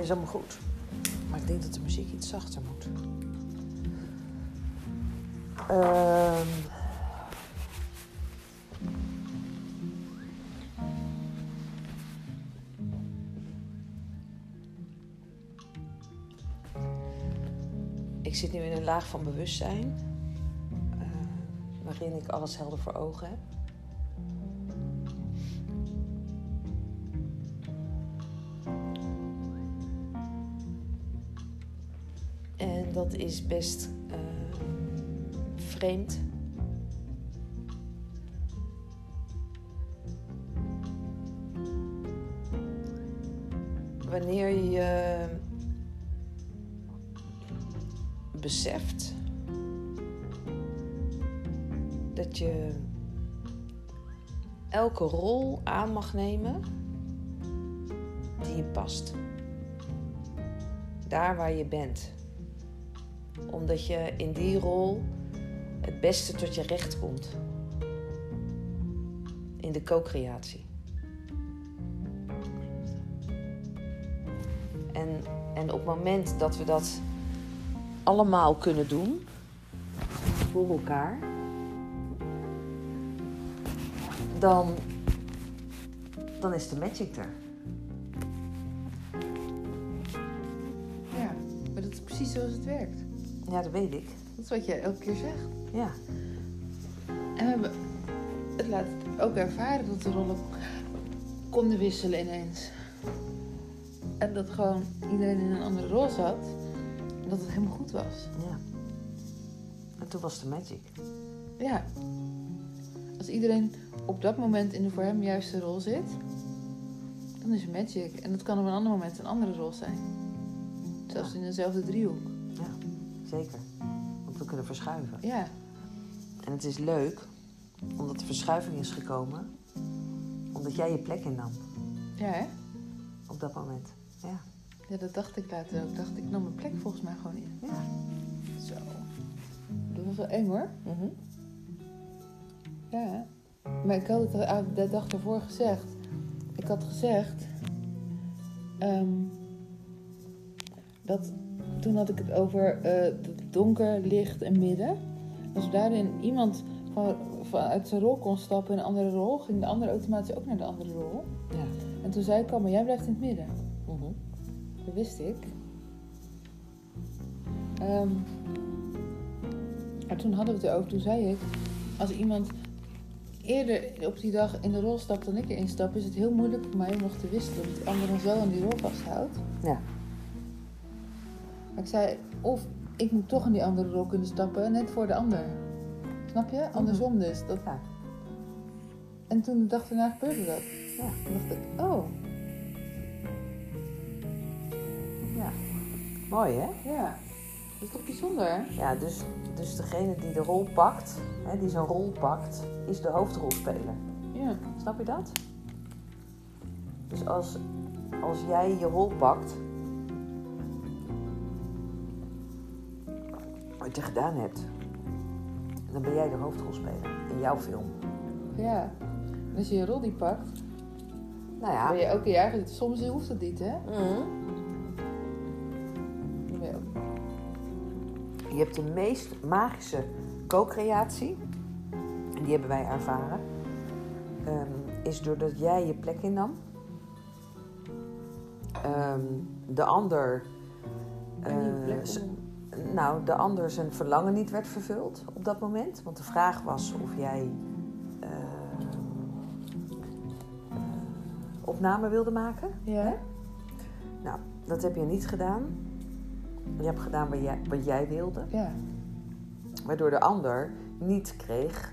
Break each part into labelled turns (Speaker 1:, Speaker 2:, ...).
Speaker 1: Is allemaal goed. Maar ik denk dat de muziek iets zachter moet. Ehm. Ik zit nu in een laag van bewustzijn. eh, waarin ik alles helder voor ogen heb. Is best eh, vreemd. Wanneer je beseft dat je elke rol aan mag nemen die je past. Daar waar je bent omdat je in die rol het beste tot je recht komt. In de co-creatie. En, en op het moment dat we dat allemaal kunnen doen, voor elkaar, dan, dan is de magic er.
Speaker 2: Ja, maar dat is precies zoals het werkt.
Speaker 1: Ja, dat weet ik.
Speaker 2: Dat is wat je elke keer zegt.
Speaker 1: Ja,
Speaker 2: En we hebben het laten ook ervaren dat de rollen konden wisselen ineens. En dat gewoon iedereen in een andere rol zat. En dat het helemaal goed was.
Speaker 1: ja. En toen was de magic.
Speaker 2: Ja. Als iedereen op dat moment in de voor hem juiste rol zit, dan is het magic. En dat kan op een ander moment een andere rol zijn. Zelfs in dezelfde driehoek.
Speaker 1: Zeker. Want we kunnen verschuiven.
Speaker 2: Ja,
Speaker 1: En het is leuk, omdat de verschuiving is gekomen, omdat jij je plek innam
Speaker 2: ja hè?
Speaker 1: op dat moment. Ja,
Speaker 2: Ja, dat dacht ik later ook. Ik dacht, ik nam mijn plek volgens mij gewoon in.
Speaker 1: ja.
Speaker 2: Zo. Dat was wel eng hoor.
Speaker 1: Mhm.
Speaker 2: Ja. Maar ik had het de dag daarvoor gezegd. Ik had gezegd... ehm, dat toen had ik het over eh, donker, licht en midden. Als daarin iemand van, vanuit zijn rol kon stappen in een andere rol, ging de andere automatisch ook naar de andere rol.
Speaker 1: Ja.
Speaker 2: En toen zei ik al, maar jij blijft in het midden.
Speaker 1: Mhm.
Speaker 2: Dat wist ik. Ehm, maar toen hadden we het erover. Toen zei ik, als iemand eerder op die dag in de rol stapt dan ik erin stap, is het heel moeilijk voor mij om nog te wisselen. Dat die ander dan zo aan die rol vasthoudt.
Speaker 1: Ja.
Speaker 2: Maar ik zei, of ik moet toch in die andere rol kunnen stappen, net voor de ander. Snap je? Andersom dus. Dat...
Speaker 1: Ja.
Speaker 2: En toen de dag daarna gebeurde dat.
Speaker 1: Ja.
Speaker 2: Toen dacht ik, oh,
Speaker 1: ja. Mooi hè?
Speaker 2: ja. Dat is toch bijzonder?
Speaker 1: Ja, dus, dus degene die de rol pakt, hè, die zijn rol pakt, is de hoofdrolspeler.
Speaker 2: Ja.
Speaker 1: Snap je dat? Dus als, als jij je rol pakt, wat je gedaan hebt, dan ben jij de hoofdrolspeler in jouw film.
Speaker 2: Ja. En als je je rol die pakt,
Speaker 1: Nou ja.
Speaker 2: ben je elke jaar... Soms hoeft het niet, hè? Dan ben je ook...
Speaker 1: Je hebt de meest magische co-creatie, en die hebben wij ervaren, ehm, is doordat jij je plek innam. Ehm, de ander, nou, de ander zijn verlangen niet werd vervuld op dat moment. Want de vraag was of jij eh, eh, opname wilde maken.
Speaker 2: Ja?
Speaker 1: Nou, dat heb je niet gedaan. Je hebt gedaan wat jij, wat jij wilde.
Speaker 2: Ja.
Speaker 1: Waardoor de ander niet kreeg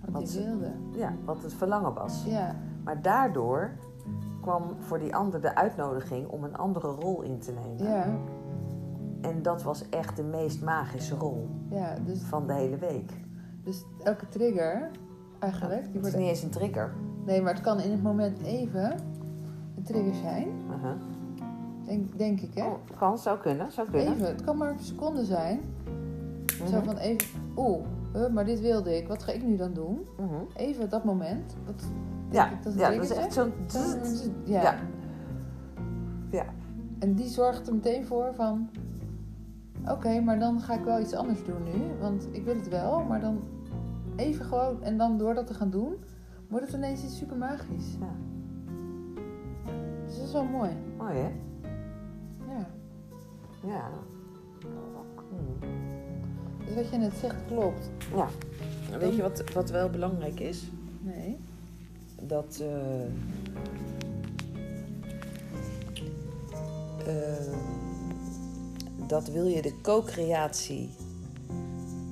Speaker 2: Wat
Speaker 1: Wat ze-
Speaker 2: wilde.
Speaker 1: ja, wat het verlangen was.
Speaker 2: Ja.
Speaker 1: Maar daardoor kwam voor die ander de uitnodiging om een andere rol in te nemen.
Speaker 2: Ja.
Speaker 1: En dat was echt de meest magische rol
Speaker 2: Ja. Dus,
Speaker 1: van de hele week.
Speaker 2: dus elke trigger, eigenlijk... Die
Speaker 1: Het is
Speaker 2: wordt...
Speaker 1: niet eens een trigger.
Speaker 2: Nee, maar het kan in het moment even een trigger zijn. Denk, denk ik, hè?
Speaker 1: Oh, kan, zou kunnen, zou kunnen.
Speaker 2: Even. Het kan maar een seconde zijn.
Speaker 1: Mhm.
Speaker 2: Zo van even... Oeh, maar dit wilde ik. Wat ga ik nu dan doen?
Speaker 1: Mhm.
Speaker 2: Even dat moment. Dat,
Speaker 1: Ja,
Speaker 2: ik, dat,
Speaker 1: ja, dat is echt zo'n...
Speaker 2: Ja.
Speaker 1: Ja.
Speaker 2: ja.
Speaker 1: Ja.
Speaker 2: En die zorgt er meteen voor van... Oké, maar dan ga ik wel iets anders doen nu. Want ik wil het wel, maar dan even gewoon... En dan door dat te gaan doen, wordt het ineens iets super magisch.
Speaker 1: Ja.
Speaker 2: Dus dat is wel mooi.
Speaker 1: Mooi hè?
Speaker 2: Ja.
Speaker 1: Ja. Hmm.
Speaker 2: Dus wat je net zegt klopt.
Speaker 1: Ja. Weet je wat, wat wel belangrijk is?
Speaker 2: Nee.
Speaker 1: Dat. eh, eh, dat wil je de co-creatie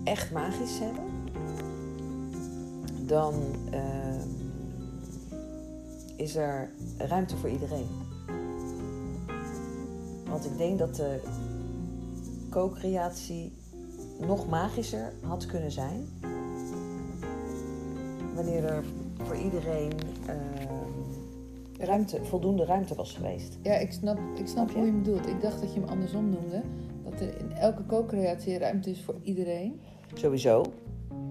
Speaker 1: echt magisch hebben, dan eh, is er ruimte voor iedereen. Want ik denk dat de co-creatie nog magischer had kunnen zijn wanneer er voor iedereen eh, ruimte, voldoende ruimte was geweest.
Speaker 2: Ja, ik snap, ik snap hoe je hem bedoelt. Ik dacht dat je hem andersom noemde. Dat er in elke co-creatie ruimte is voor iedereen.
Speaker 1: Sowieso.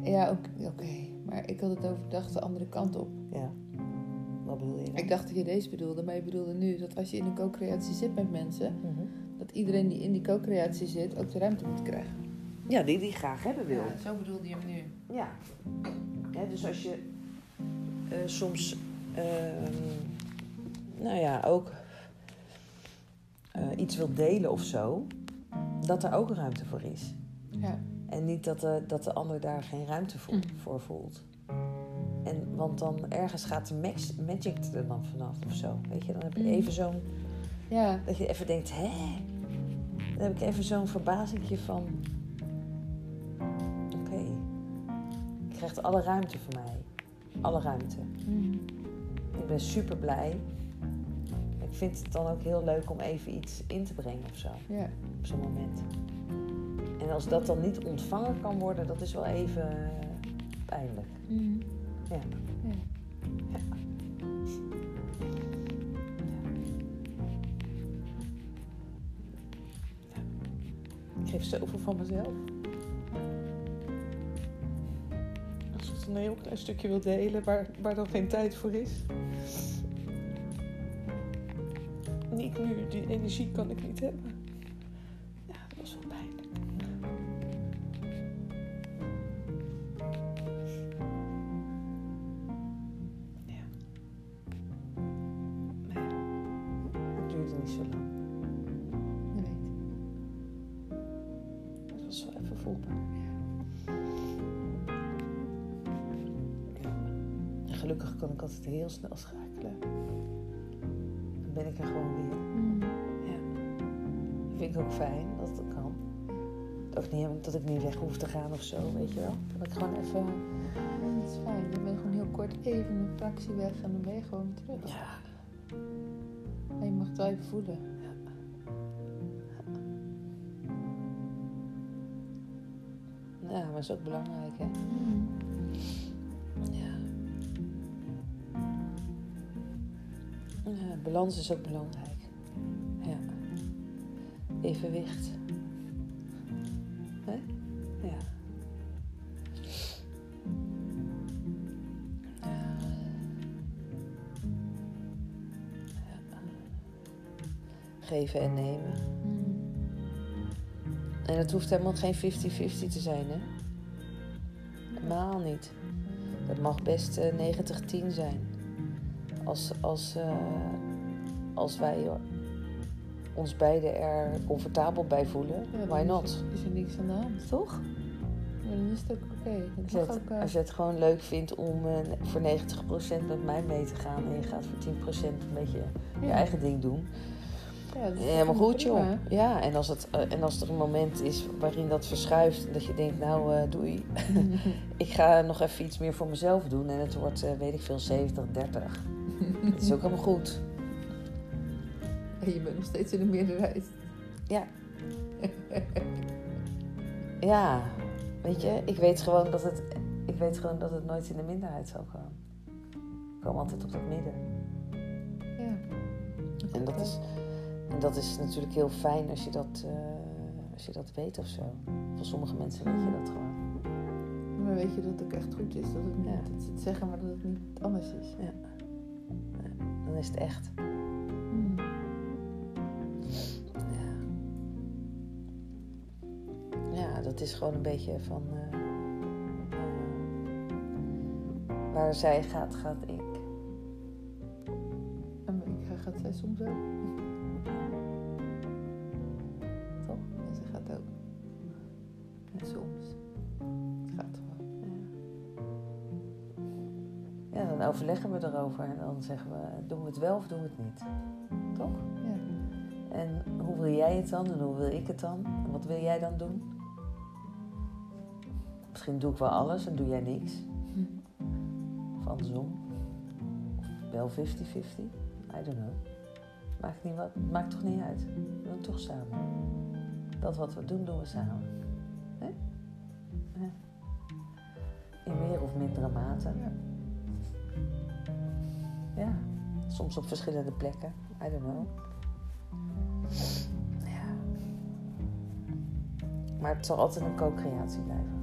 Speaker 2: Ja, oké. Maar ik had het overdacht de andere kant op.
Speaker 1: Ja. Wat bedoel je? dan?
Speaker 2: Ik dacht dat je deze bedoelde, maar je bedoelde nu dat als je in een co-creatie zit met mensen,
Speaker 1: Mhm.
Speaker 2: dat iedereen die in die co-creatie zit ook de ruimte moet krijgen.
Speaker 1: Ja, die die graag hebben wil.
Speaker 2: Ja, zo bedoelde je hem nu.
Speaker 1: Ja. Dus als je eh, soms, ehm, nou ja, ook eh, iets wilt delen of zo, dat er ook ruimte voor is.
Speaker 2: Ja.
Speaker 1: En niet dat de, dat de ander daar geen ruimte voor,
Speaker 2: Mm.
Speaker 1: voor voelt. En, want dan ergens gaat de max, magic er dan vanaf of zo. Weet je, dan heb je
Speaker 2: Mm.
Speaker 1: even zo'n,
Speaker 2: Ja,
Speaker 1: dat je even denkt, hè? Dan heb ik even zo'n verbazingje van, oké, je krijgt alle ruimte van mij. Alle ruimte.
Speaker 2: Mhm.
Speaker 1: Ik ben super blij. Ik vind het dan ook heel leuk om even iets in te brengen of zo,
Speaker 2: ja.
Speaker 1: op zo'n moment. En als dat dan niet ontvangen kan worden, dat is wel even eh, pijnlijk.
Speaker 2: Mhm.
Speaker 1: Ja.
Speaker 2: ja.
Speaker 1: Ik geef zoveel van mezelf. Als ik een heel klein stukje wil delen waar, waar dan geen tijd voor is. Niet nu, die energie kan ik niet hebben. Ja, dat was wel pijnlijk. Ja. Maar ja, het duurde niet zo lang.
Speaker 2: Je weet.
Speaker 1: Het was wel even voelbaar. En gelukkig kan ik altijd heel snel schakelen. Ik er gewoon weer.
Speaker 2: Mhm.
Speaker 1: Ja. Dat vind ik ook fijn dat het kan. Ook niet dat ik niet weg hoef te gaan of zo, weet je wel. Dat ik gewoon even...
Speaker 2: Ja, dat is fijn. Je bent gewoon heel kort even een fractie weg en dan ben je gewoon terug.
Speaker 1: Ja.
Speaker 2: En je mag het wel even voelen.
Speaker 1: Ja, maar dat is ook belangrijk, hè. Ja. Balans is ook belangrijk. Ja. Evenwicht. Geven en nemen. En het hoeft helemaal geen 50-50 te zijn, hè? Helemaal niet. Het mag best eh, 90-10 zijn. Als, als, eh, als wij ons beiden er comfortabel bij voelen,
Speaker 2: Ja,
Speaker 1: why
Speaker 2: is
Speaker 1: not?
Speaker 2: er- Is er niks aan de hand.
Speaker 1: Toch?
Speaker 2: Ja, dan is het ook oké.
Speaker 1: Als
Speaker 2: eh,
Speaker 1: als je het gewoon leuk vindt om eh, voor 90% met mij mee te gaan en je gaat voor 10% een beetje je eigen ding doen.
Speaker 2: Ja, dat is
Speaker 1: Helemaal goed, joh. Ja, en als, het, eh, en als er een moment is waarin dat verschuift dat je denkt, nou doei, ik ga nog even iets meer voor mezelf doen en het wordt, weet ik veel, 70, 30. Dat is ook helemaal goed.
Speaker 2: En je bent nog steeds in de meerderheid.
Speaker 1: Ja. ja, weet je, ik weet gewoon dat het, ik weet gewoon dat het nooit in de minderheid zal komen. Ik kom altijd op dat midden.
Speaker 2: Ja.
Speaker 1: En dat is, en dat is natuurlijk heel fijn als je dat, eh, als je dat weet of zo. Voor sommige mensen weet je dat gewoon.
Speaker 2: Maar weet je dat het ook echt goed is? Dat het niet
Speaker 1: Ja.
Speaker 2: dat ze het zeggen, maar dat het niet anders is.
Speaker 1: Dan is het echt. Dat is gewoon een beetje van... eh, eh, waar zij gaat, gaat ik.
Speaker 2: En ik ga, gaat zij soms ook. Toch? En ze gaat ook. En soms. Het gaat gewoon.
Speaker 1: Ja. ja, dan overleggen we erover en dan zeggen we, doen we het wel of doen we het niet? Toch?
Speaker 2: Ja.
Speaker 1: En hoe wil jij het dan en hoe wil ik het dan? En wat wil jij dan doen? Misschien doe ik wel alles en doe jij niks. Of andersom. Of wel 50-50. I don't know. Maakt, niet wat, maakt toch niet uit. We doen het toch samen. Dat wat we doen, doen we samen. Hè? Ja. In meer of mindere mate.
Speaker 2: Ja.
Speaker 1: Ja. Soms op verschillende plekken. I don't know. Ja. Maar het zal altijd een co-creatie blijven.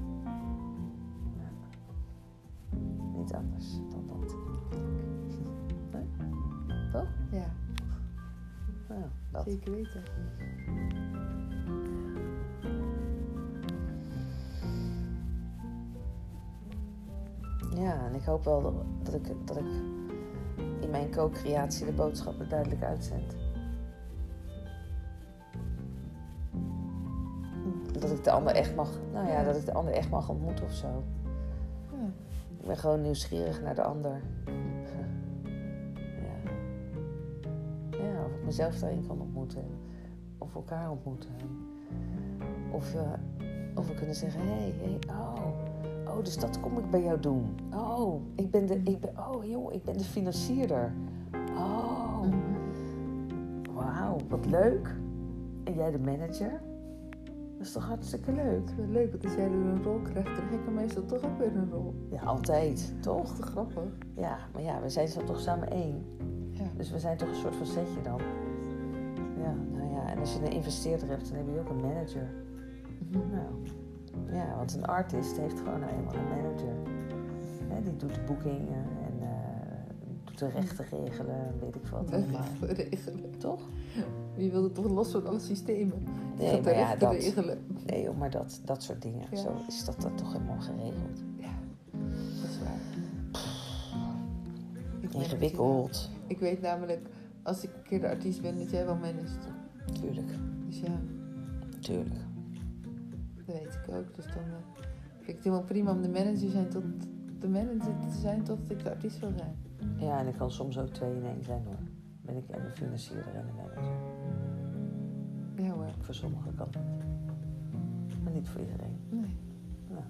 Speaker 1: Dat.
Speaker 2: zeker weten.
Speaker 1: Ja, en ik hoop wel dat, ik, dat ik in mijn co-creatie de boodschappen duidelijk uitzend. Dat ik de ander echt mag, nou ja, dat ik de ander echt mag ontmoeten of zo.
Speaker 2: Ja.
Speaker 1: Ik ben gewoon nieuwsgierig naar de ander. Mezelf daarin kan ontmoeten. Of elkaar ontmoeten. Of, eh, of we kunnen zeggen, hé, hey, hey, oh, oh, dus dat kom ik bij jou doen. Oh, ik ben de, ik ben, oh joh, ik ben de financierder. Oh, wauw, wat leuk. En jij de manager? Dat is toch hartstikke leuk?
Speaker 2: Leuk, want als jij er een rol krijgt, krijg ik er meestal toch ook weer een rol.
Speaker 1: Ja, altijd,
Speaker 2: Toch
Speaker 1: toch?
Speaker 2: te grappig.
Speaker 1: Ja, maar ja, we zijn zo toch samen één.
Speaker 2: Ja.
Speaker 1: Dus we zijn toch een soort van setje dan. Ja, nou ja, en als je een investeerder hebt, dan heb je ook een manager.
Speaker 2: Mhm.
Speaker 1: Nou, ja, want een artist heeft gewoon nou eenmaal een manager. Hè, die doet de boekingen en eh, doet de rechten regelen en weet ik wat allemaal.
Speaker 2: regelen.
Speaker 1: Toch?
Speaker 2: Je wilde toch los van alle systemen. Die
Speaker 1: Nee, maar ja,
Speaker 2: rechten
Speaker 1: dat-
Speaker 2: regelen.
Speaker 1: Nee, joh, maar dat, dat soort dingen.
Speaker 2: Ja.
Speaker 1: Zo is dat, dat toch helemaal geregeld. Ingewikkeld.
Speaker 2: Ik weet namelijk, als ik een keer de artiest ben, dat jij wel managt.
Speaker 1: Tuurlijk,
Speaker 2: Dus ja,
Speaker 1: tuurlijk.
Speaker 2: dat weet ik ook. Dus dan eh, vind ik het helemaal prima om de manager, zijn tot, de manager te zijn totdat ik de artiest wil zijn.
Speaker 1: Ja, en ik kan soms ook twee in één zijn hoor. Ben ik en de financierder en de manager.
Speaker 2: Ja hoor.
Speaker 1: Voor sommigen kan dat. Maar niet voor iedereen.
Speaker 2: Nee.
Speaker 1: Ja.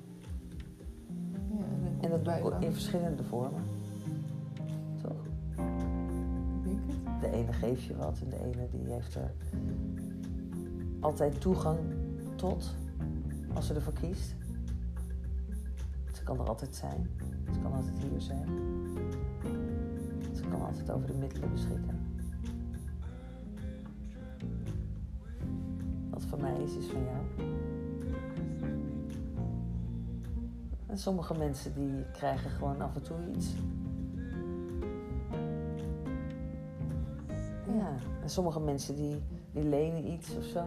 Speaker 2: Ja, en,
Speaker 1: En dat in verschillende vormen. De ene geeft je wat en de ene die heeft er altijd toegang tot als ze ervoor kiest. Ze kan er altijd zijn. Ze kan altijd hier zijn. Ze kan altijd over de middelen beschikken. Wat van mij is, is van jou. En sommige mensen die krijgen gewoon af en toe iets. Ja, en sommige mensen die, die lenen iets of zo.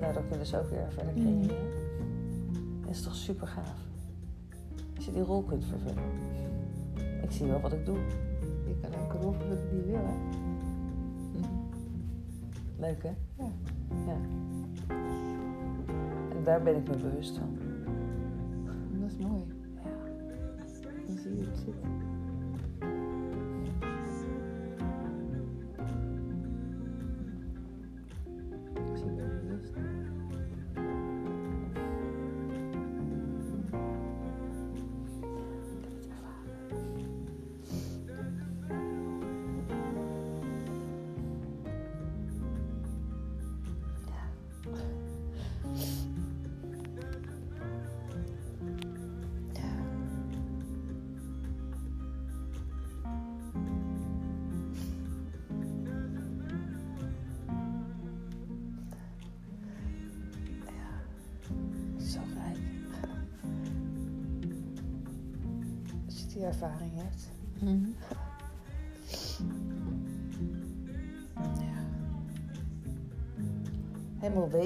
Speaker 1: Daardoor kunnen ze ook weer verder creëren. Dat is toch super gaaf. Als je die rol kunt vervullen. Ik zie wel wat ik doe.
Speaker 2: Je kan elke rol vervullen die je wil, hè? Mhm.
Speaker 1: Leuk hè?
Speaker 2: Ja.
Speaker 1: Ja. En daar ben ik me bewust van.
Speaker 2: Dat is mooi.
Speaker 1: Ja.
Speaker 2: Dan zie je het zitten.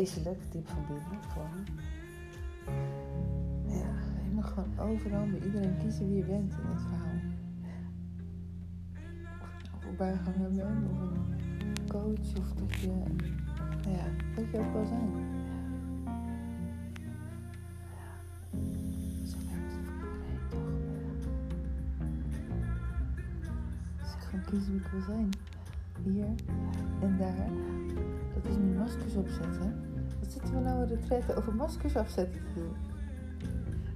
Speaker 1: Wezenlijk, diep van binnen. Gewoon.
Speaker 2: Ja, je mag gewoon overal bij iedereen kiezen wie je bent in het verhaal. Of je nou voorbijganger bent, of een coach, of dat je, nou ja, dat je ook wel zijn. Zo werkt het voor iedereen, toch? Ik gewoon kiezen wie ik wil zijn. Hier en daar. Dat is nu maskers opzetten. Wat zitten we nou in de retretten over maskers afzetten te doen?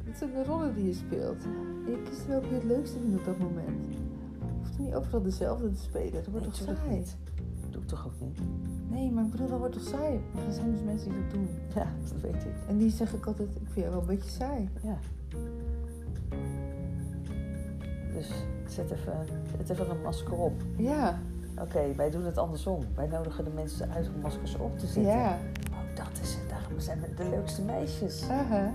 Speaker 2: Dat zijn de rollen die je speelt. En je kiest welke je het leukste vindt op dat moment. Je hoeft niet overal dezelfde te spelen. Dat wordt
Speaker 1: Nee,
Speaker 2: toch saai?
Speaker 1: niet. Doe ik toch ook niet?
Speaker 2: Nee, maar ik bedoel, dat wordt toch saai? Er zijn dus mensen die dat doen.
Speaker 1: Ja, dat weet ik.
Speaker 2: En die zeg ik altijd, ik vind jou wel een beetje saai.
Speaker 1: Ja. Dus zet even, zet even een masker op.
Speaker 2: Ja,
Speaker 1: Oké, wij doen het andersom. Wij nodigen de mensen uit om maskers op te zetten.
Speaker 2: ja.
Speaker 1: Oh, dat is het. Daarom zijn we de leukste meisjes.
Speaker 2: Aha.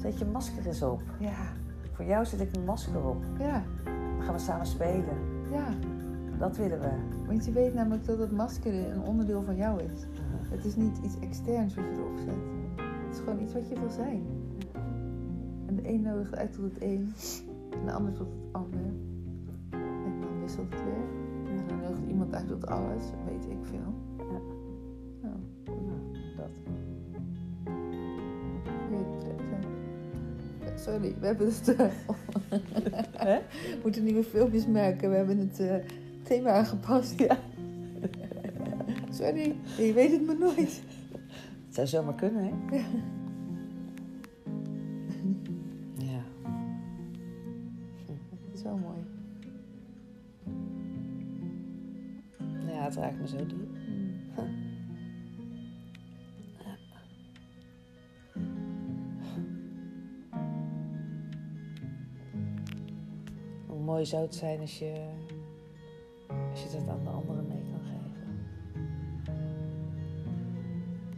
Speaker 1: Zet je masker eens op.
Speaker 2: Ja,
Speaker 1: Voor jou zet ik een masker op.
Speaker 2: ja,
Speaker 1: Dan gaan we samen spelen.
Speaker 2: ja.
Speaker 1: Dat willen we.
Speaker 2: Want je weet namelijk dat het masker een onderdeel van jou is.
Speaker 1: Uh-huh.
Speaker 2: Het is niet iets externs wat je erop zet. Het is gewoon iets wat je wil zijn. En de een nodigt uit tot het een, en de ander tot het ander. En dan wisselt het weer. En dan iemand uit tot alles, weet ik veel.
Speaker 1: Ja.
Speaker 2: Nou,
Speaker 1: Nou, dat.
Speaker 2: Sorry, we hebben het.
Speaker 1: Hè?
Speaker 2: we moeten nieuwe filmpjes maken. We hebben het eh, thema aangepast. Ja. Sorry, je weet het maar nooit.
Speaker 1: Het zou zomaar kunnen, hè?
Speaker 2: Ja.
Speaker 1: Het raakt me zo diep. Hoe mooi zou het zijn als je, als je dat aan de anderen mee kan geven.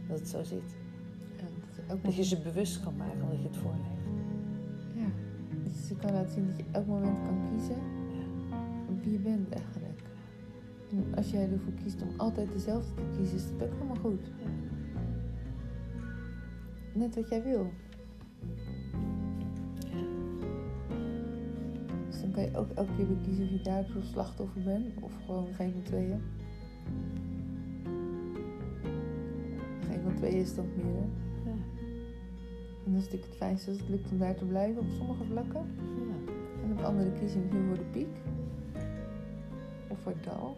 Speaker 1: Dat het zo zit.
Speaker 2: Ja, dat ook
Speaker 1: Dat je ze bewust kan maken omdat je het voorleeft.
Speaker 2: Ja, dus je kan laten zien dat je elk moment kan kiezen wie je bent eigenlijk. En als jij ervoor kiest om altijd dezelfde te kiezen, is dat ook helemaal goed. Net wat jij wil. Dus dan kan je ook elke keer weer kiezen of je daardoor slachtoffer bent of gewoon geen van tweeën. Geen van tweeën is dan meer. hè?
Speaker 1: Ja.
Speaker 2: En dat is natuurlijk het fijnste als het lukt om daar te blijven op sommige vlakken.
Speaker 1: Ja.
Speaker 2: En op andere kiezen misschien voor de piek. Of voor het dal.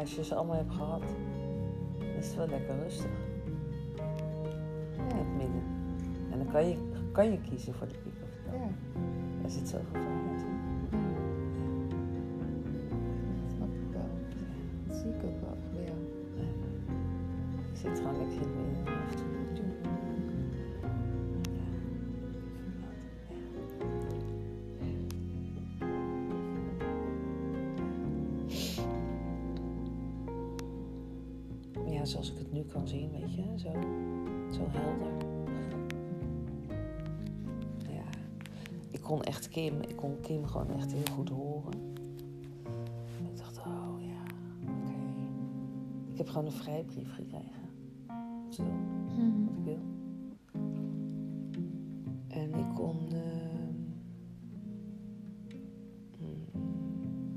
Speaker 1: Als je ze allemaal hebt gehad, is het wel lekker rustig. In het midden. En dan kan je, kan je kiezen voor de piek of het dal.
Speaker 2: Ja.
Speaker 1: Daar zit zoveel Kim, ik kon Kim gewoon echt heel goed horen. En ik dacht, oh ja, oké. Ik heb gewoon een vrijbrief gekregen. Zo, wat ik wil. En ik kon mm,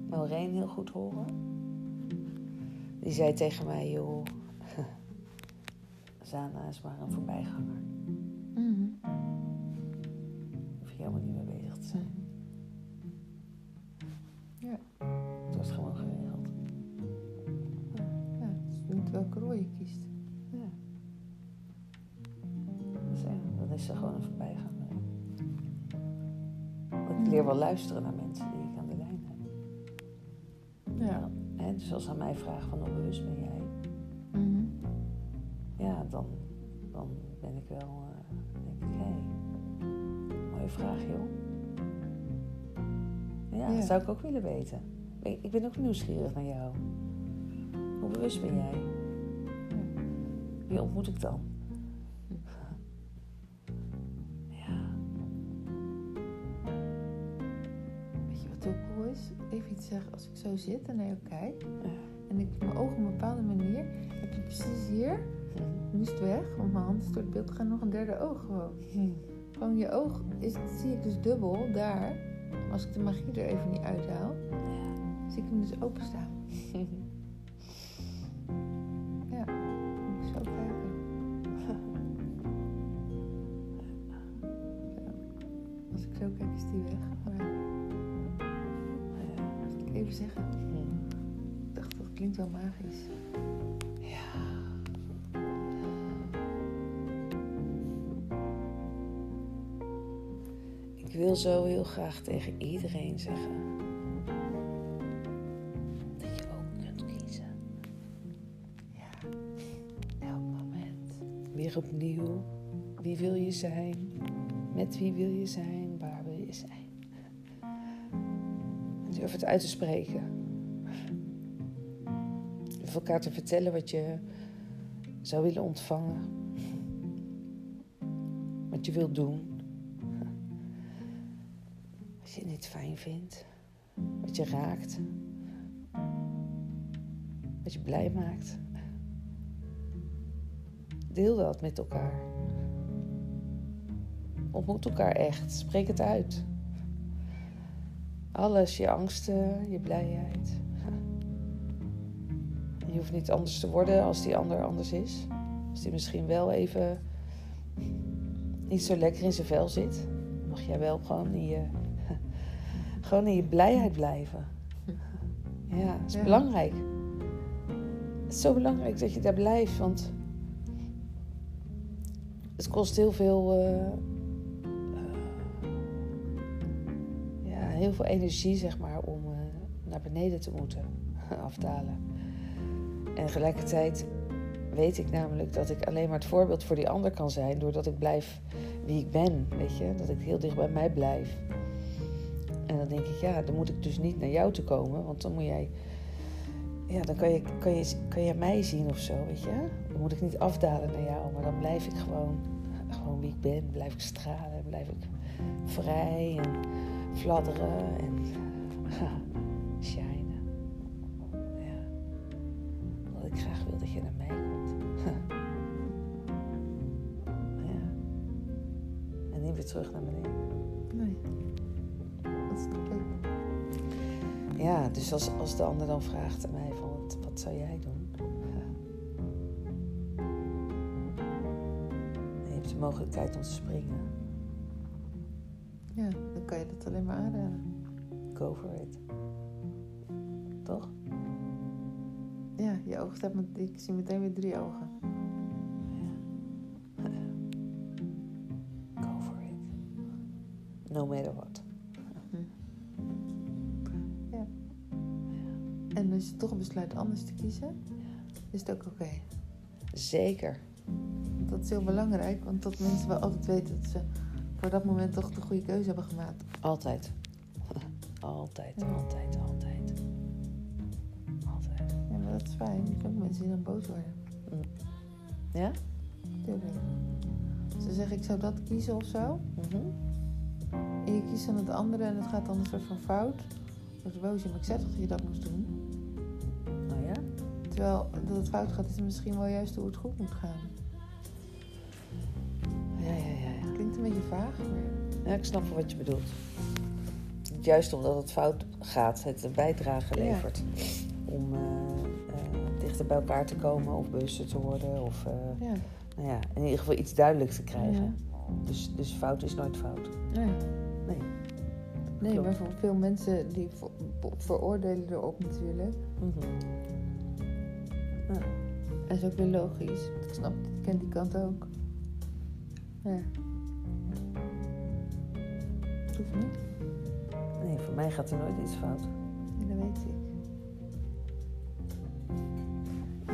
Speaker 1: Maureen heel goed horen. Die zei tegen mij, joh, Zana is maar een voorbijganger. Vraag joh. Ja,
Speaker 2: Ja.
Speaker 1: dat zou ik ook willen weten. Ik, ben ook nieuwsgierig naar jou. Hoe bewust ben jij? Wie ontmoet ik dan? Ja.
Speaker 2: is, even iets zeggen, als ik zo zit en naar jou kijk
Speaker 1: Ja.
Speaker 2: en ik mijn ogen op een bepaalde manier, heb je precies hier, nu is het weg, want mijn hand is door het beeld gegaan, nog een derde oog gewoon. Gewoon je oog is, zie ik dus dubbel daar. Als ik de magie er even niet uithaal, zie ik hem dus openstaan. Ja, moet ik zo kijken. Zo. Als ik zo kijk is die weg. Maar moet ik even zeggen,
Speaker 1: Hm.
Speaker 2: ik dacht dat klinkt wel magisch.
Speaker 1: Ik wil zo heel graag tegen iedereen zeggen dat je ook kunt kiezen.
Speaker 2: Ja, elk moment.
Speaker 1: Weer opnieuw. Wie wil je zijn? Met wie wil je zijn? Waar wil je zijn? En durf het uit te spreken. Durf elkaar te vertellen wat je zou willen ontvangen. Wat je wilt doen. Wat je niet fijn vindt. Wat je raakt. Wat je blij maakt. Deel dat met elkaar. Ontmoet elkaar echt. Spreek het uit. Alles, je angsten, je blijheid. Je hoeft niet anders te worden als die ander anders is. Als die misschien wel even niet zo lekker in zijn vel zit. Mag jij wel gewoon in je, gewoon in je blijheid blijven. Ja, dat is
Speaker 2: Ja.
Speaker 1: belangrijk. Het is zo belangrijk dat je daar blijft, want het kost heel veel, eh, eh, ja, heel veel energie, zeg maar, om eh, naar beneden te moeten afdalen. En tegelijkertijd weet ik namelijk dat ik alleen maar het voorbeeld voor die ander kan zijn, doordat ik blijf wie ik ben, weet je, dat ik heel dicht bij mij blijf. En dan denk ik, ja, dan moet ik dus niet naar jou toe komen, want dan moet jij ja, dan kan je, kan, je, kan je mij zien of zo, weet je. Dan moet ik niet afdalen naar jou, maar dan blijf ik gewoon, gewoon wie ik ben. Blijf ik stralen, blijf ik vrij en fladderen en shinen. Ja. Ik graag wil dat je naar mij komt. ja. En niet weer terug naar beneden. Ja, dus als, als de ander dan vraagt aan mij van wat, wat zou jij doen? Ja. Je hebt de mogelijkheid om te springen.
Speaker 2: Ja, dan kan je dat alleen maar aanraden.
Speaker 1: Go for it. Toch?
Speaker 2: Ja, je ogen staat met, ik zie meteen weer drie ogen. Besluit anders te kiezen, is het ook oké.
Speaker 1: Zeker.
Speaker 2: Dat is heel belangrijk, want dat mensen wel altijd weten dat ze voor dat moment toch de goede keuze hebben gemaakt.
Speaker 1: Altijd. altijd,
Speaker 2: Ja.
Speaker 1: altijd, altijd. Altijd.
Speaker 2: Ja, maar dat is fijn. Je kunt mensen die dan boos worden.
Speaker 1: Ja?
Speaker 2: Tuurlijk. Ze zeggen ik zou dat kiezen of zo.
Speaker 1: Mhm.
Speaker 2: En je kiest dan het andere en het gaat dan een soort van fout. Dan word je boos. Maar ik zei toch dat je dat moest doen. Terwijl dat het fout gaat is misschien wel juist hoe het goed moet gaan.
Speaker 1: Ja, ja, ja. ja.
Speaker 2: Klinkt een beetje vaag, maar...
Speaker 1: Ja, ik snap wel wat je bedoelt. Juist omdat het fout gaat, het een bijdrage
Speaker 2: Ja.
Speaker 1: levert. Om eh, eh, dichter bij elkaar te komen of bewuster te worden. Of eh,
Speaker 2: Ja.
Speaker 1: nou ja, in ieder geval iets duidelijk te krijgen. Dus, dus fout is nooit fout.
Speaker 2: Nee.
Speaker 1: Nee.
Speaker 2: Nee, maar voor veel mensen die ver- veroordelen erop natuurlijk.
Speaker 1: Mhm. Ja.
Speaker 2: Dat is ook weer logisch. Ik snap, ik ken die kant ook. Ja. Hoeft niet.
Speaker 1: Nee, voor mij gaat er nooit iets fout.
Speaker 2: Nee, dat weet ik.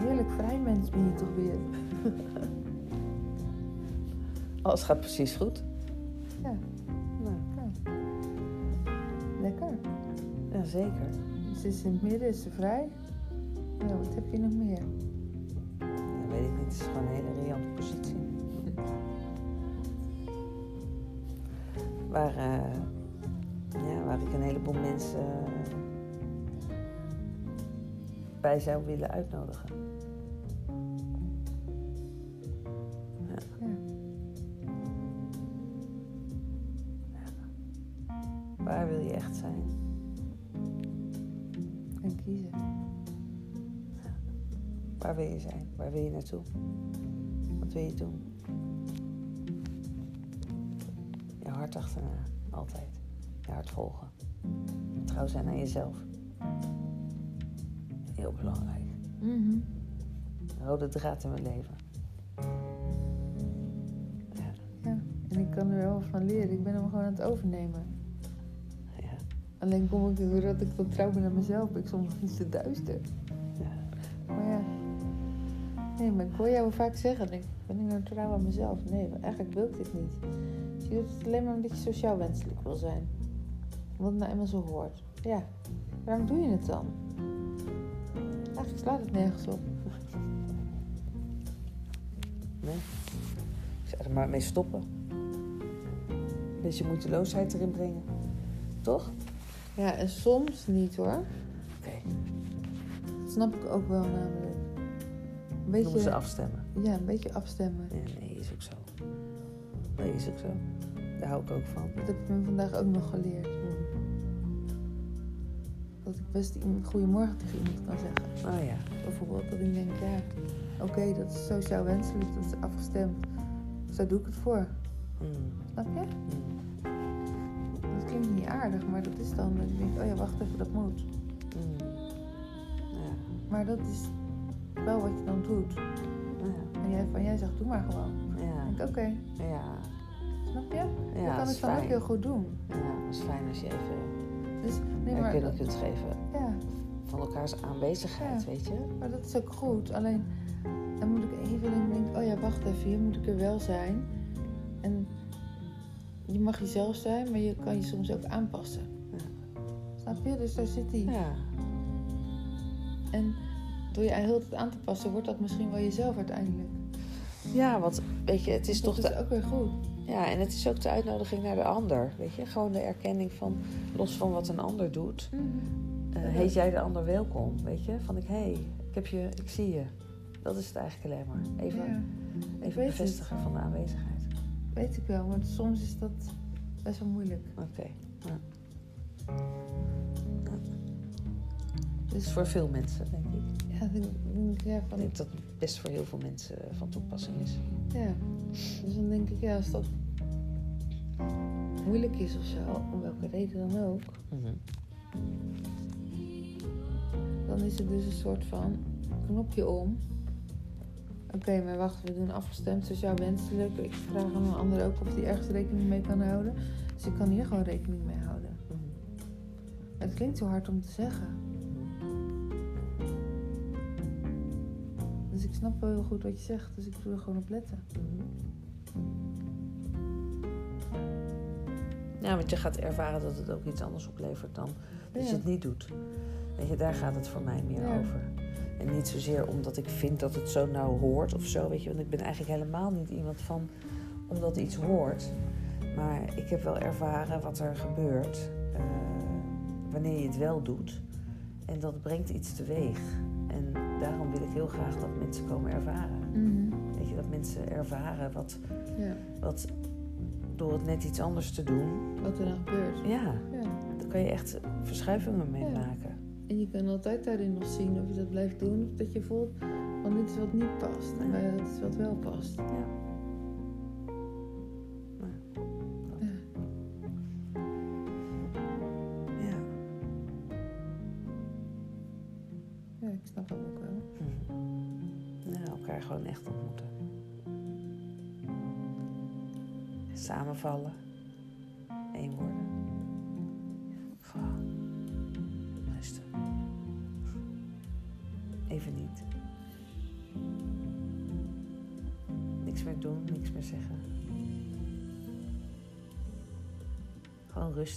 Speaker 2: Heerlijk vrij mens ben je toch weer.
Speaker 1: Alles gaat precies goed.
Speaker 2: Ja,
Speaker 1: Nou,
Speaker 2: ja. Lekker.
Speaker 1: ja, zeker.
Speaker 2: Ze is in het midden, is ze vrij. Nou, wat heb je nog meer?
Speaker 1: Ja, weet ik niet. Het is gewoon een hele riante positie. Waar, eh, ja, waar waar ik een heleboel mensen bij zou willen uitnodigen. Wat wil je doen? Je hart achterna, altijd. Je hart volgen. Trouw zijn aan jezelf. Heel belangrijk.
Speaker 2: Mhm.
Speaker 1: Rode draad in mijn leven. Ja,
Speaker 2: Ja. En ik kan er wel van leren. Ik ben hem gewoon aan het overnemen.
Speaker 1: ja,
Speaker 2: Alleen kom ik doordat ik dan trouw ben aan mezelf, ben ik soms iets te duister.
Speaker 1: ja.
Speaker 2: Maar ja. Nee, maar ik hoor jou vaak zeggen, denk, ik, ben ik nou trouw aan mezelf? Nee, maar eigenlijk wil ik dit niet. Je doet het alleen maar omdat je sociaal wenselijk wil zijn. Omdat het nou eenmaal zo hoort. Ja, waarom doe je het dan? Eigenlijk slaat het nergens op.
Speaker 1: Nee. Ik zou er maar mee stoppen. Een beetje moeiteloosheid erin brengen. Toch?
Speaker 2: Ja, en soms niet hoor.
Speaker 1: Oké.
Speaker 2: Dat snap ik ook wel namelijk. Een
Speaker 1: Noemen ze
Speaker 2: beetje,
Speaker 1: afstemmen.
Speaker 2: ja, een beetje afstemmen.
Speaker 1: Nee, nee, is ook zo. Nee, is ook zo. Daar hou ik ook van.
Speaker 2: Dat heb ik me vandaag ook nog geleerd. Dat ik best een goeiemorgen tegen iemand kan zeggen.
Speaker 1: Oh ja.
Speaker 2: Bijvoorbeeld dat ik denk, ja, oké, dat is sociaal wenselijk, dat is afgestemd. Zo doe ik het voor.
Speaker 1: Mm,
Speaker 2: Snap je?
Speaker 1: mm,
Speaker 2: Dat klinkt niet aardig, maar dat is dan dat ik denk, oh ja, wacht even, dat moet.
Speaker 1: mm. Ja,
Speaker 2: Maar dat is wel wat je dan doet.
Speaker 1: ja,
Speaker 2: En jij, van jij zegt, doe maar gewoon.
Speaker 1: ja.
Speaker 2: Ik denk, oké,
Speaker 1: Ja,
Speaker 2: snap je?
Speaker 1: ja,
Speaker 2: dat kan
Speaker 1: dat
Speaker 2: ik dan ook heel goed doen.
Speaker 1: Ja, dat is fijn als je even
Speaker 2: Dus nee, maar,
Speaker 1: erkenning kunt geven
Speaker 2: ja,
Speaker 1: van elkaars aanwezigheid, weet je?
Speaker 2: maar dat is ook goed. Alleen, dan moet ik even en denk, oh ja, wacht even, hier moet ik er wel zijn. En je mag jezelf zijn, maar je kan je soms ook aanpassen.
Speaker 1: Ja.
Speaker 2: Snap je? Dus daar zit die.
Speaker 1: Ja,
Speaker 2: En door je heel tijd aan te passen, wordt dat misschien wel jezelf uiteindelijk.
Speaker 1: ja want weet je, het is
Speaker 2: dat
Speaker 1: toch
Speaker 2: is
Speaker 1: de,
Speaker 2: ook weer goed.
Speaker 1: ja, en het is ook de uitnodiging naar de ander, weet je? Gewoon de erkenning van, los van wat een ander doet, eh,
Speaker 2: Ja.
Speaker 1: heet jij de ander welkom, weet je? Van ik, hé, hey, ik heb je, ik zie je. Dat is het eigenlijk alleen maar. Even,
Speaker 2: Ja,
Speaker 1: even
Speaker 2: het.
Speaker 1: bevestigen van de aanwezigheid.
Speaker 2: weet ik wel, maar soms is dat best wel moeilijk.
Speaker 1: Oké. Ja.
Speaker 2: Dus
Speaker 1: Dat is voor veel mensen, denk ik.
Speaker 2: Denk ik, ja, van,
Speaker 1: denk dat het best voor heel veel mensen van toepassing is.
Speaker 2: ja. Dus dan denk ik, ja, als dat moeilijk is of zo, om welke reden dan ook,
Speaker 1: Mhm.
Speaker 2: dan is het dus een soort van knopje om. Oké, maar wacht, we doen afgestemd sociaal wenselijk. Ik vraag aan een ander ook of die ergens rekening mee kan houden. Dus ik kan hier gewoon rekening mee houden.
Speaker 1: Mhm.
Speaker 2: Het klinkt zo hard om te zeggen. Snap wel heel goed wat je zegt, dus ik doe er gewoon op letten.
Speaker 1: Ja, want je gaat ervaren dat het ook iets anders oplevert dan dat je het niet doet. Weet je, daar gaat het voor mij meer
Speaker 2: Ja.
Speaker 1: over. En niet zozeer omdat ik vind dat het zo nou hoort of zo, weet je. Want ik ben eigenlijk helemaal niet iemand van omdat iets hoort. Maar ik heb wel ervaren wat er gebeurt eh, wanneer je het wel doet. En dat brengt iets teweeg. En ik heel graag dat mensen komen ervaren. Weet je, dat mensen ervaren wat,
Speaker 2: Ja,
Speaker 1: wat door het net iets anders te doen.
Speaker 2: wat er dan gebeurt.
Speaker 1: Ja,
Speaker 2: Ja.
Speaker 1: daar kan je echt verschuivingen mee
Speaker 2: Ja.
Speaker 1: maken.
Speaker 2: En je kan altijd daarin nog zien of je dat blijft doen of dat je voelt van dit is wat niet past en bij dat is wat wel past.
Speaker 1: Ja.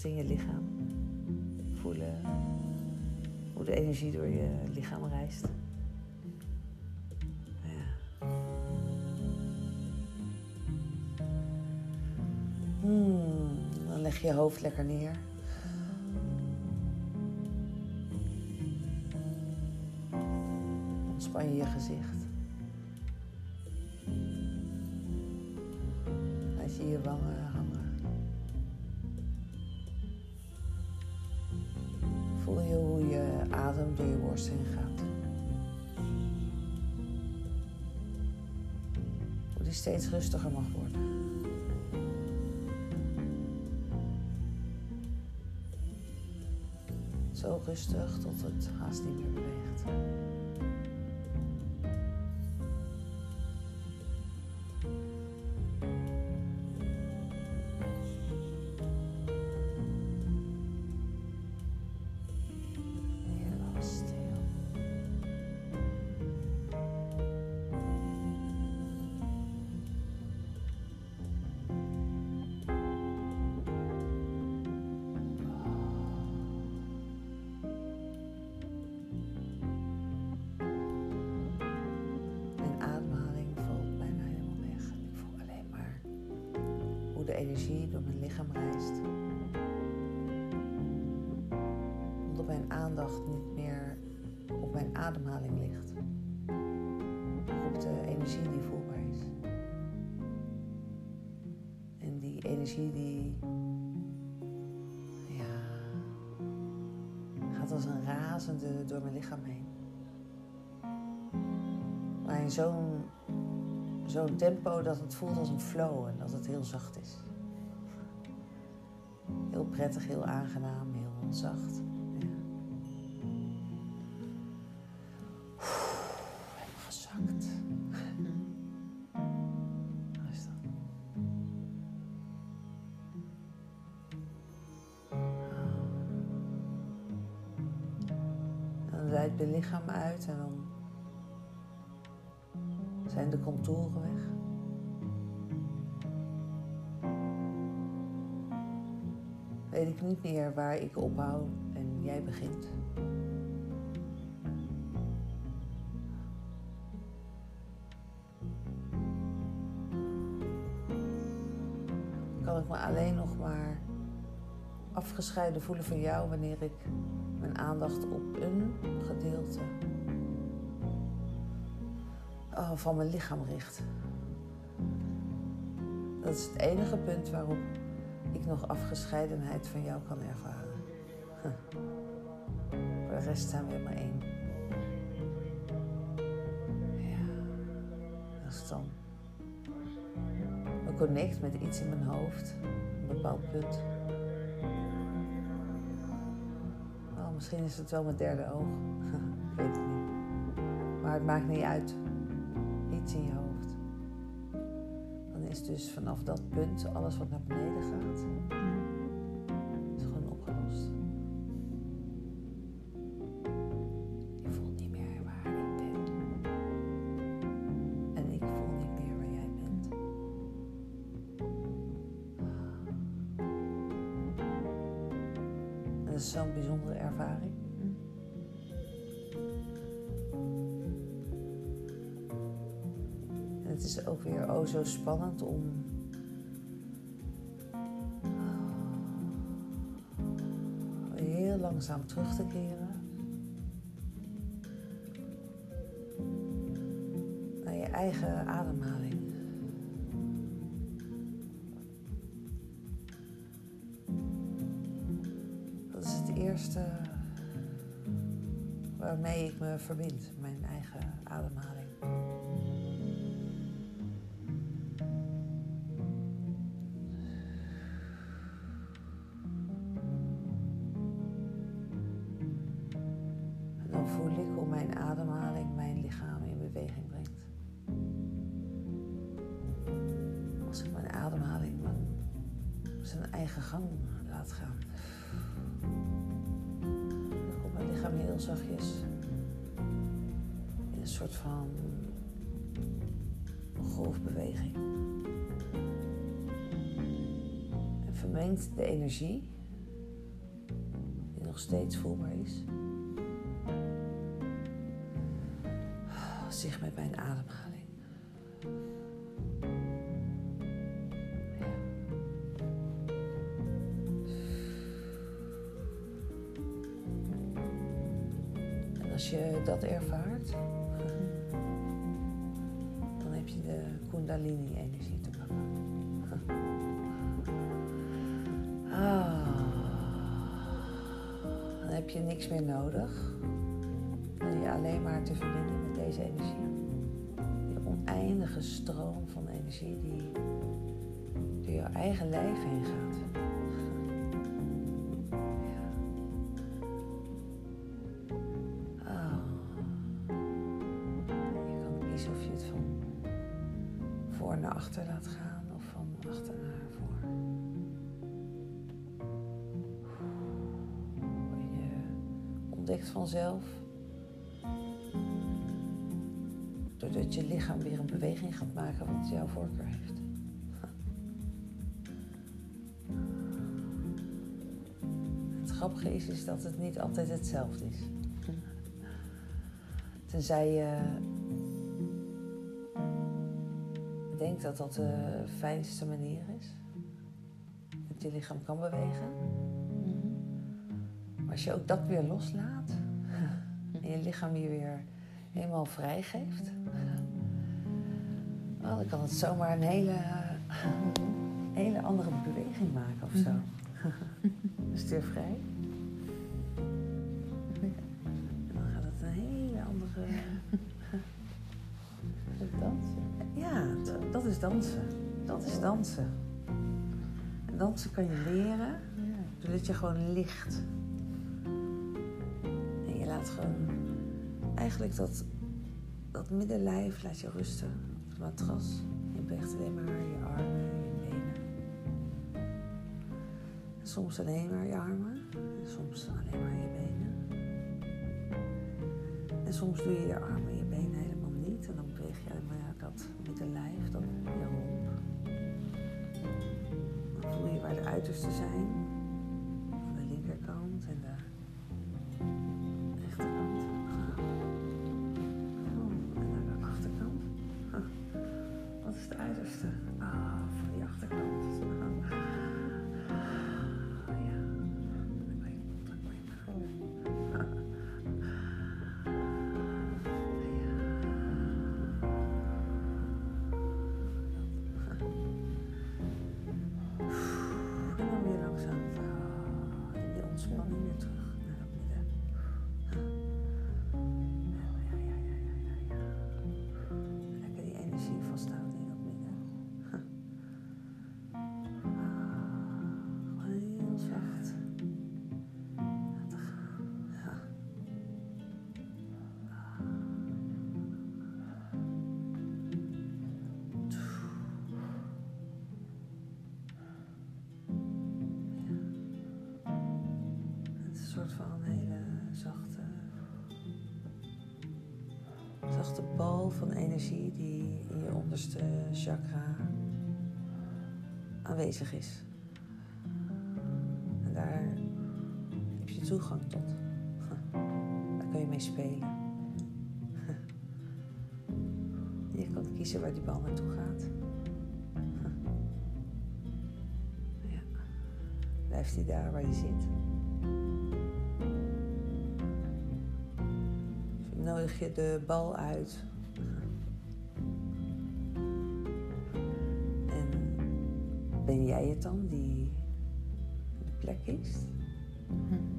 Speaker 1: In je lichaam. Voelen hoe de energie door je lichaam reist. Ja. Hmm, dan leg je je hoofd lekker neer. Steeds rustiger mag worden. Zo rustig tot het haast niet meer beweegt. Voelt als een flow en dat het heel zacht is. Heel prettig, heel aangenaam, heel zacht. Ja. Helemaal gezakt. Rustig. Dan wijdt mijn lichaam uit en dan zijn de contouren weg. Weet ik niet meer waar ik ophoud en jij begint. Kan ik me alleen nog maar afgescheiden voelen van jou wanneer ik mijn aandacht op een gedeelte oh, van mijn lichaam richt. Dat is het enige punt waarop ik nog afgescheidenheid van jou kan ervaren. Voor de rest zijn we helemaal één. Ja, dat is dan. Me connect met iets in mijn hoofd, een bepaald punt. Oh, misschien is het wel mijn derde oog. ik weet het niet. Maar het maakt niet uit iets in hoofd. Dus vanaf dat punt alles wat naar beneden gaat, is gewoon opgelost. Je voelt niet meer waar ik ben. En ik voel niet meer waar jij bent. En dat is zo'n bijzondere ervaring. Is ook weer oh zo spannend om heel langzaam terug te keren naar je eigen ademhaling. Dat is het eerste waarmee ik me verbind, mijn eigen ademhaling. Mijn ademhaling mijn lichaam in beweging brengt. Als ik mijn ademhaling zijn eigen gang laat gaan. Dan komt mijn lichaam heel zachtjes in een soort van golfbeweging. En vermengt de energie, die nog steeds voelbaar is, met mijn ademhaling. En als je dat ervaart, Kundalini-energie te pakken. Ah. Dan heb je niks meer nodig. Dan je alleen maar te verbinden met deze energie. Oneindige stroom van energie die door jouw eigen lijf heen gaat. Ah. Je kan kiezen of je het van voor naar achter laat gaan of van achter naar voor. Je ontdekt vanzelf, doordat je lichaam weer een beweging gaat maken wat jouw voorkeur heeft. Het grappige is, is dat het niet altijd hetzelfde is. Tenzij je denkt dat dat de fijnste manier is. Dat je lichaam kan bewegen. Maar als je ook dat weer loslaat en je lichaam je weer helemaal vrijgeeft, oh, dan kan het zomaar een hele, hele andere beweging maken of zo. Stuur vrij. En dan gaat het een hele andere.
Speaker 2: Het dansen.
Speaker 1: Ja, dat is dansen. Dat is dansen. En dansen kan je leren doordat je gewoon ligt. En je laat gewoon eigenlijk dat, dat middenlijf laat je rusten matras. Je beweegt alleen maar je armen en je benen. En soms alleen maar je armen. En soms alleen maar je benen. En soms doe je je armen en je benen helemaal niet. En dan beweeg je alleen maar dat middenlijf, dat je romp. Dan voel je waar de uitersten zijn. Van energie die in je onderste chakra aanwezig is. En daar heb je toegang tot. Daar kun je mee spelen. Je kan kiezen waar die bal naartoe gaat. Ja. Blijft hij daar waar hij zit? Nodig je de bal uit? Het dan die de plek kiest?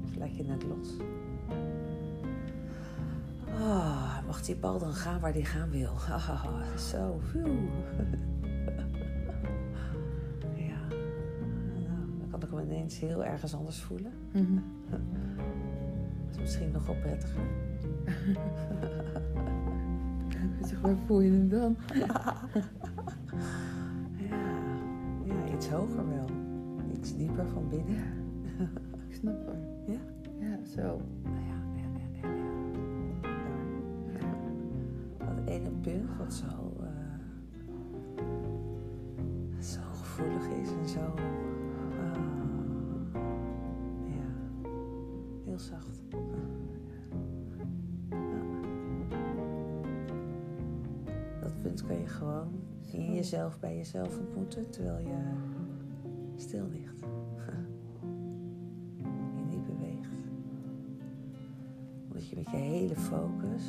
Speaker 1: Of laat je het los? Ah, mag die bal dan gaan waar die gaan wil? Ah, zo, phew. Ja, nou, dan kan ik hem ineens heel ergens anders voelen.
Speaker 2: Mhm.
Speaker 1: Dat is misschien nog wel prettiger.
Speaker 2: Zeg, waar voel je hem dan?
Speaker 1: Hoger wel. Iets dieper van binnen.
Speaker 2: Ik snap hem.
Speaker 1: Ja?
Speaker 2: Ja, zo.
Speaker 1: Ja, ja, ja, ja, ja. Daar. Ja. Dat ene punt wat zo, eh, zo gevoelig is en zo. ah, ja, heel zacht. Dat punt kan je gewoon in jezelf bij jezelf ontmoeten terwijl je stil ligt. Je niet beweegt. Omdat je met je hele focus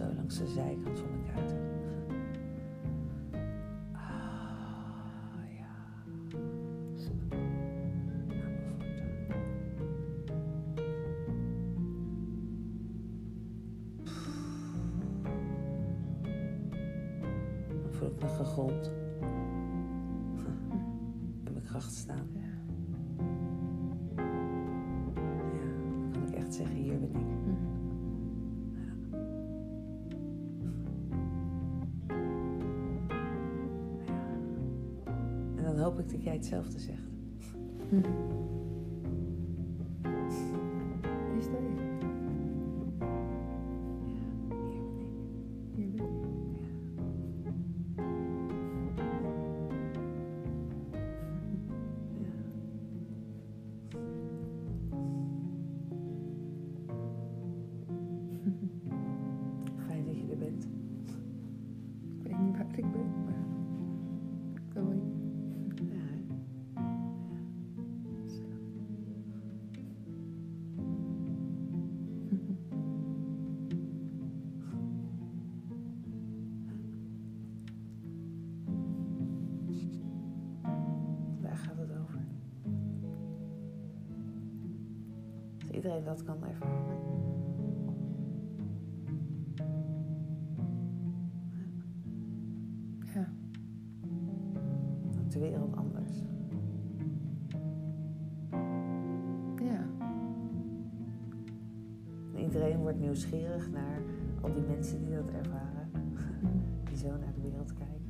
Speaker 1: zo langs de zijkant van mijn kuiten. Hetzelfde zegt.
Speaker 2: Is Dat
Speaker 1: kan ervaren.
Speaker 2: Ja.
Speaker 1: Is de wereld anders.
Speaker 2: Ja.
Speaker 1: En iedereen wordt nieuwsgierig naar al die mensen die dat ervaren. Die zo naar de wereld kijken.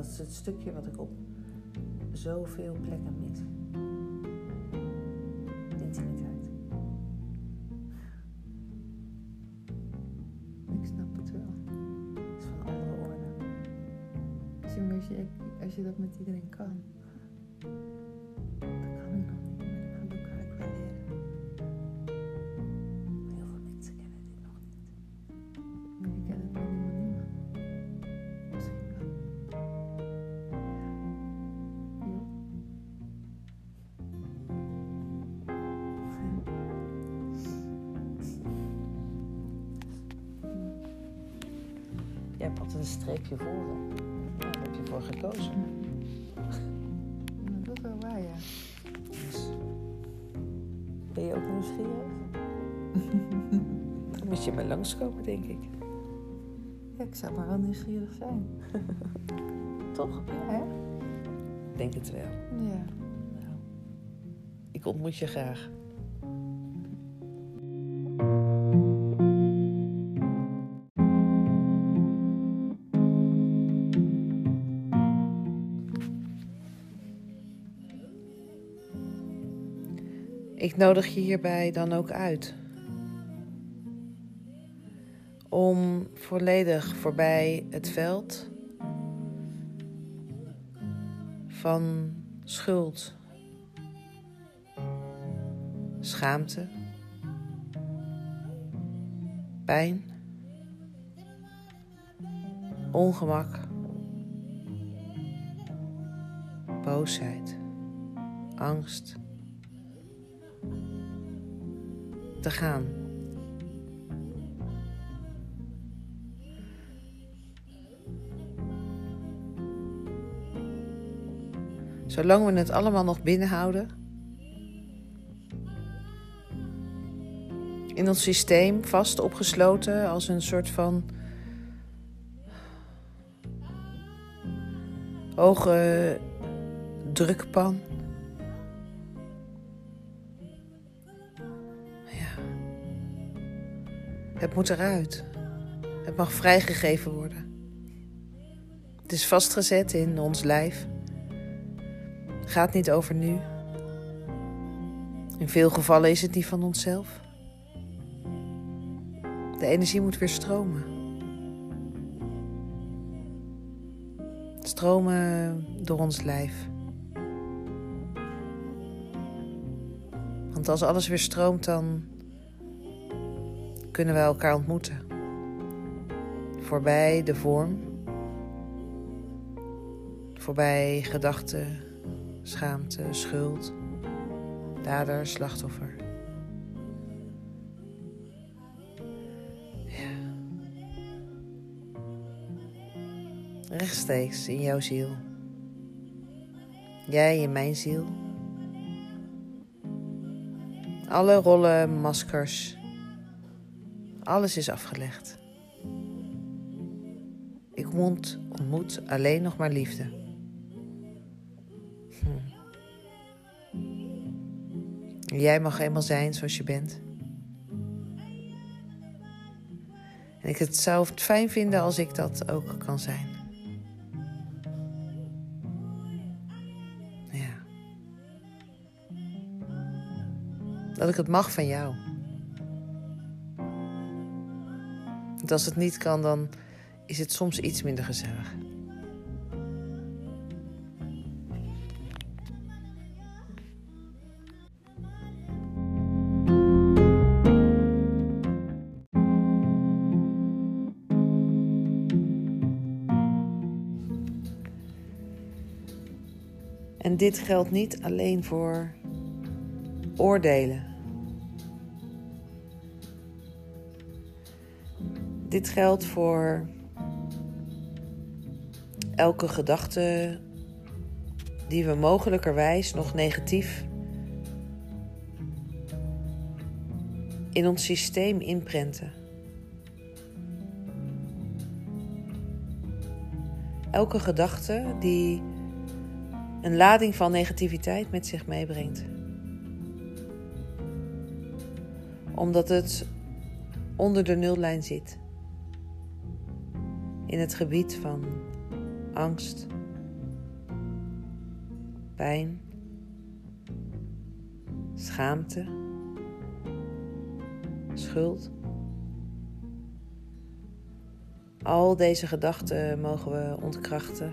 Speaker 1: Dat is het stukje wat ik op zoveel plekken mis. Intimiteit.
Speaker 2: Ik snap het wel.
Speaker 1: Dat is van andere orde.
Speaker 2: Als je, als je, als je dat met iedereen kan.
Speaker 1: Altijd een streepje voor. Daar heb je voor gekozen.
Speaker 2: Dat is wel waar, ja.
Speaker 1: Dus ben je ook nieuwsgierig? Dan moet je maar langskomen, denk ik.
Speaker 2: Ja, ik zou maar wel nieuwsgierig zijn.
Speaker 1: Toch?
Speaker 2: Hè?
Speaker 1: Ik denk het wel.
Speaker 2: Ja.
Speaker 1: Nou, ik ontmoet je graag. Nodig je hierbij dan ook uit. Om volledig voorbij het veld van schuld, schaamte, pijn, ongemak, boosheid, angst te gaan. Zolang we het allemaal nog binnenhouden. In ons systeem vast opgesloten als een soort van hoge drukpan. Het moet eruit. Het mag vrijgegeven worden. Het is vastgezet in ons lijf. Gaat niet over nu. In veel gevallen is het niet van onszelf. De energie moet weer stromen. Stromen door ons lijf. Want als alles weer stroomt, dan kunnen we elkaar ontmoeten. Voorbij de vorm. Voorbij gedachten, schaamte, schuld, dader, slachtoffer. Ja. Rechtstreeks in jouw ziel. Jij in mijn ziel. Alle rollen, maskers, alles is afgelegd. Ik ontmoet, ontmoet alleen nog maar liefde. Hm. Jij mag eenmaal zijn zoals je bent. En ik het zou fijn vinden als ik dat ook kan zijn. Ja. Dat ik het mag van jou. Als het niet kan, dan is het soms iets minder gezellig. En dit geldt niet alleen voor oordelen. Dit geldt voor elke gedachte die we mogelijkerwijs nog negatief in ons systeem inprenten. Elke gedachte die een lading van negativiteit met zich meebrengt. Omdat het onder de nullijn zit. In het gebied van angst, pijn, schaamte, schuld. Al deze gedachten mogen we ontkrachten,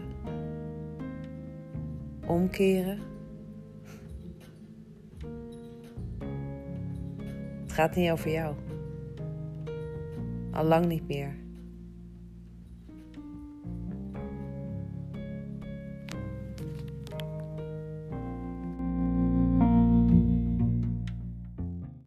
Speaker 1: omkeren. Het gaat niet over jou. Al lang niet meer.